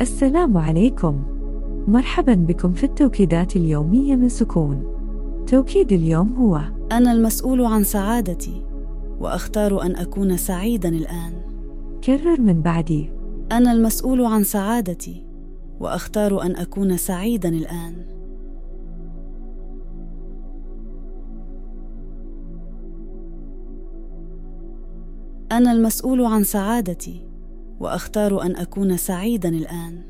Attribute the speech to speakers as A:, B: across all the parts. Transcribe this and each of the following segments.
A: السلام عليكم. مرحبا بكم في التوكيدات اليومية من سكون. توكيد اليوم هو
B: أنا المسؤول عن سعادتي وأختار أن أكون سعيدا الآن.
A: كرر من بعدي
B: أنا المسؤول عن سعادتي وأختار أن أكون سعيدا الآن. أنا المسؤول عن سعادتي وأختار أن أكون سعيدا الآن.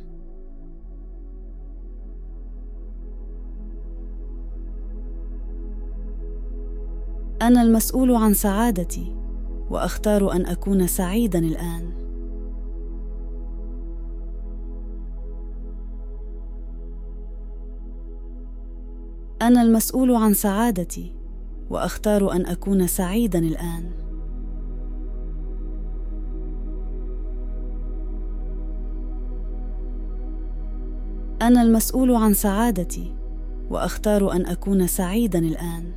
B: أنا المسؤول عن سعادتي وأختار أن أكون سعيدا الآن. أنا المسؤول عن سعادتي وأختار أن أكون سعيدا الآن. أنا المسؤول عن سعادتي وأختار أن أكون سعيدا الآن.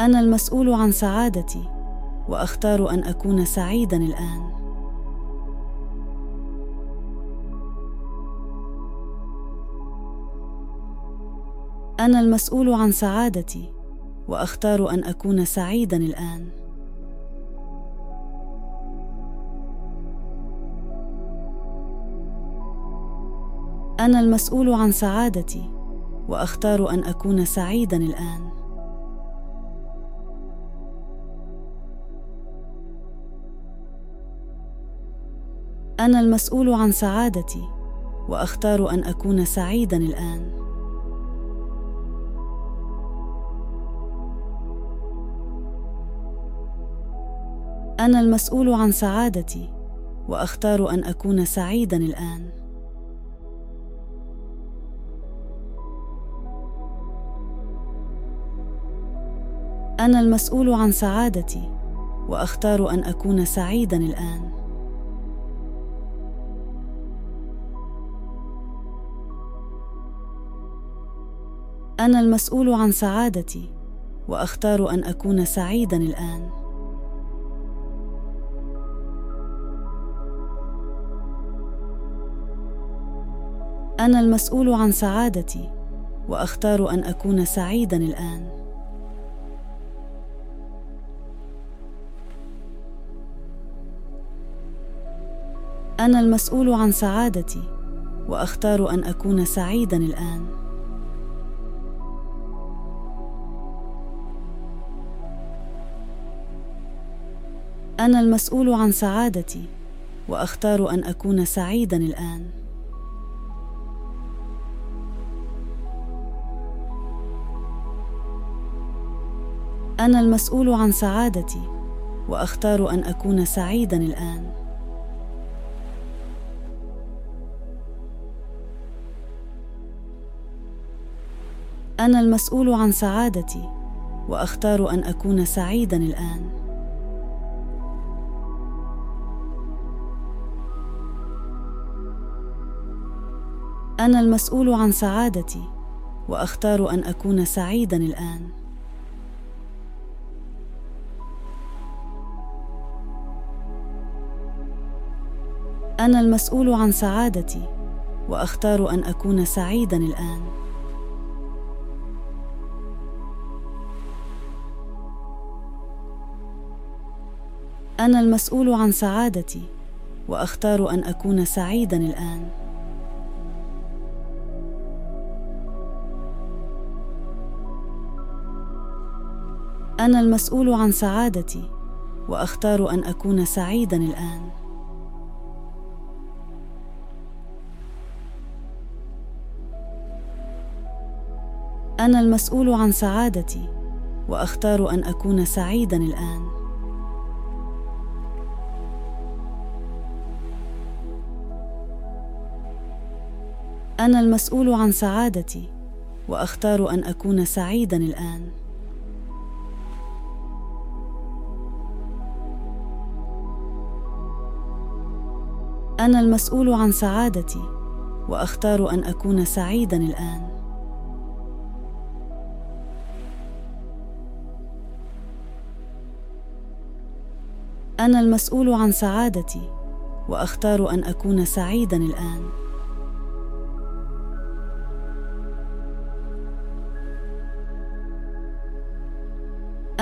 B: أنا المسؤول عن سعادتي وأختار أن أكون سعيدا الآن. أنا المسؤول عن سعادتي وأختار أن أكون سعيدا الآن. أنا المسؤول عن سعادتي وأختار أن أكون سعيدا الآن. أنا المسؤول عن سعادتي وأختار أن أكون سعيدا الآن. أنا المسؤول عن سعادتي وأختار أن أكون سعيدا الآن. أنا المسؤول عن سعادتي وأختار أن أكون سعيدا الآن. أنا المسؤول عن سعادتي وأختار أن أكون سعيدا الآن. أنا المسؤول عن سعادتي وأختار أن أكون سعيدا الآن. أنا المسؤول عن سعادتي وأختار أن أكون سعيدا الآن. أنا المسؤول عن سعادتي وأختار أن أكون سعيدا الآن. أنا المسؤول عن سعادتي وأختار أن أكون سعيدا الآن. أنا المسؤول عن سعادتي وأختار أن أكون سعيدا الآن. أنا المسؤول عن سعادتي وأختار أن أكون سعيدا الآن. أنا المسؤول عن سعادتي وأختار أن أكون سعيدا الآن. أنا المسؤول عن سعادتي وأختار أن أكون سعيدا الآن. أنا المسؤول عن سعادتي وأختار أن أكون سعيدا الآن. أنا المسؤول عن سعادتي وأختار أن أكون سعيدا الآن. أنا المسؤول عن سعادتي وأختار أن أكون سعيدا الآن. أنا المسؤول عن سعادتي وأختار أن أكون سعيدا الآن. أنا المسؤول عن سعادتي وأختار أن أكون سعيدا الآن.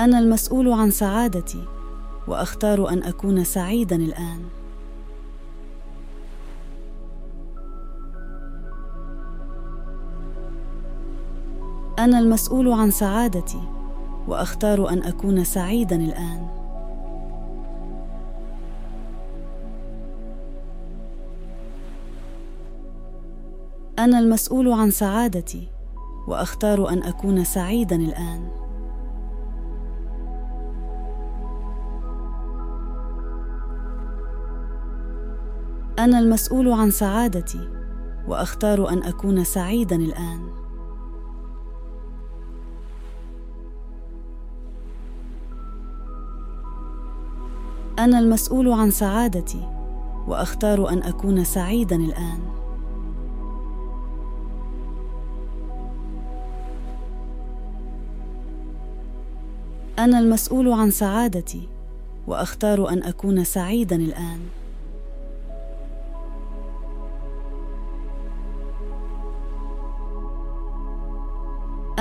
B: أنا المسؤول عن سعادتي وأختار أن أكون سعيدا الآن. أنا المسؤول عن سعادتي وأختار أن أكون سعيدا الآن. أنا المسؤول عن سعادتي وأختار أن أكون سعيدا الآن. أنا المسؤول عن سعادتي وأختار أن أكون سعيدا الآن. أنا المسؤول عن سعادتي وأختار أن أكون سعيدا الآن. أنا المسؤول عن سعادتي وأختار أن أكون سعيدا الآن.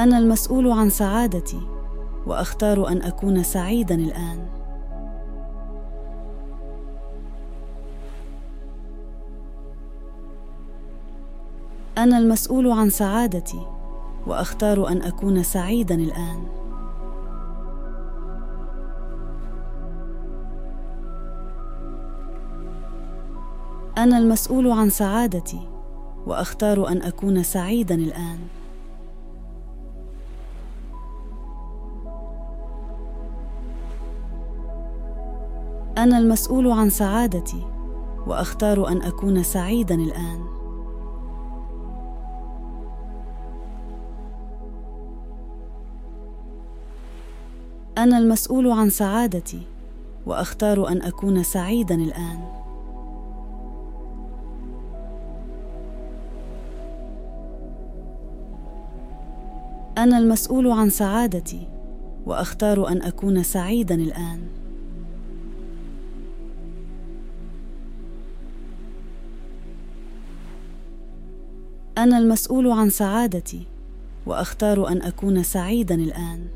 B: أنا المسؤول عن سعادتي وأختار أن أكون سعيدا الآن. أنا المسؤول عن سعادتي وأختار أن أكون سعيدا الآن. أنا المسؤول عن سعادتي وأختار أن أكون سعيدا الآن. أنا المسؤول عن سعادتي وأختار أن أكون سعيدا الآن. أنا المسؤول عن سعادتي وأختار أن أكون سعيدا الآن. أنا المسؤول عن سعادتي وأختار أن أكون سعيدا الآن. أنا المسؤول عن سعادتي وأختار أن أكون سعيدا الآن.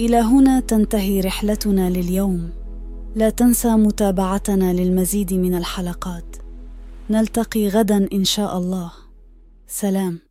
B: إلى هنا تنتهي رحلتنا لليوم. لا تنسى متابعتنا للمزيد من الحلقات. نلتقي غدا إن شاء الله. سلام.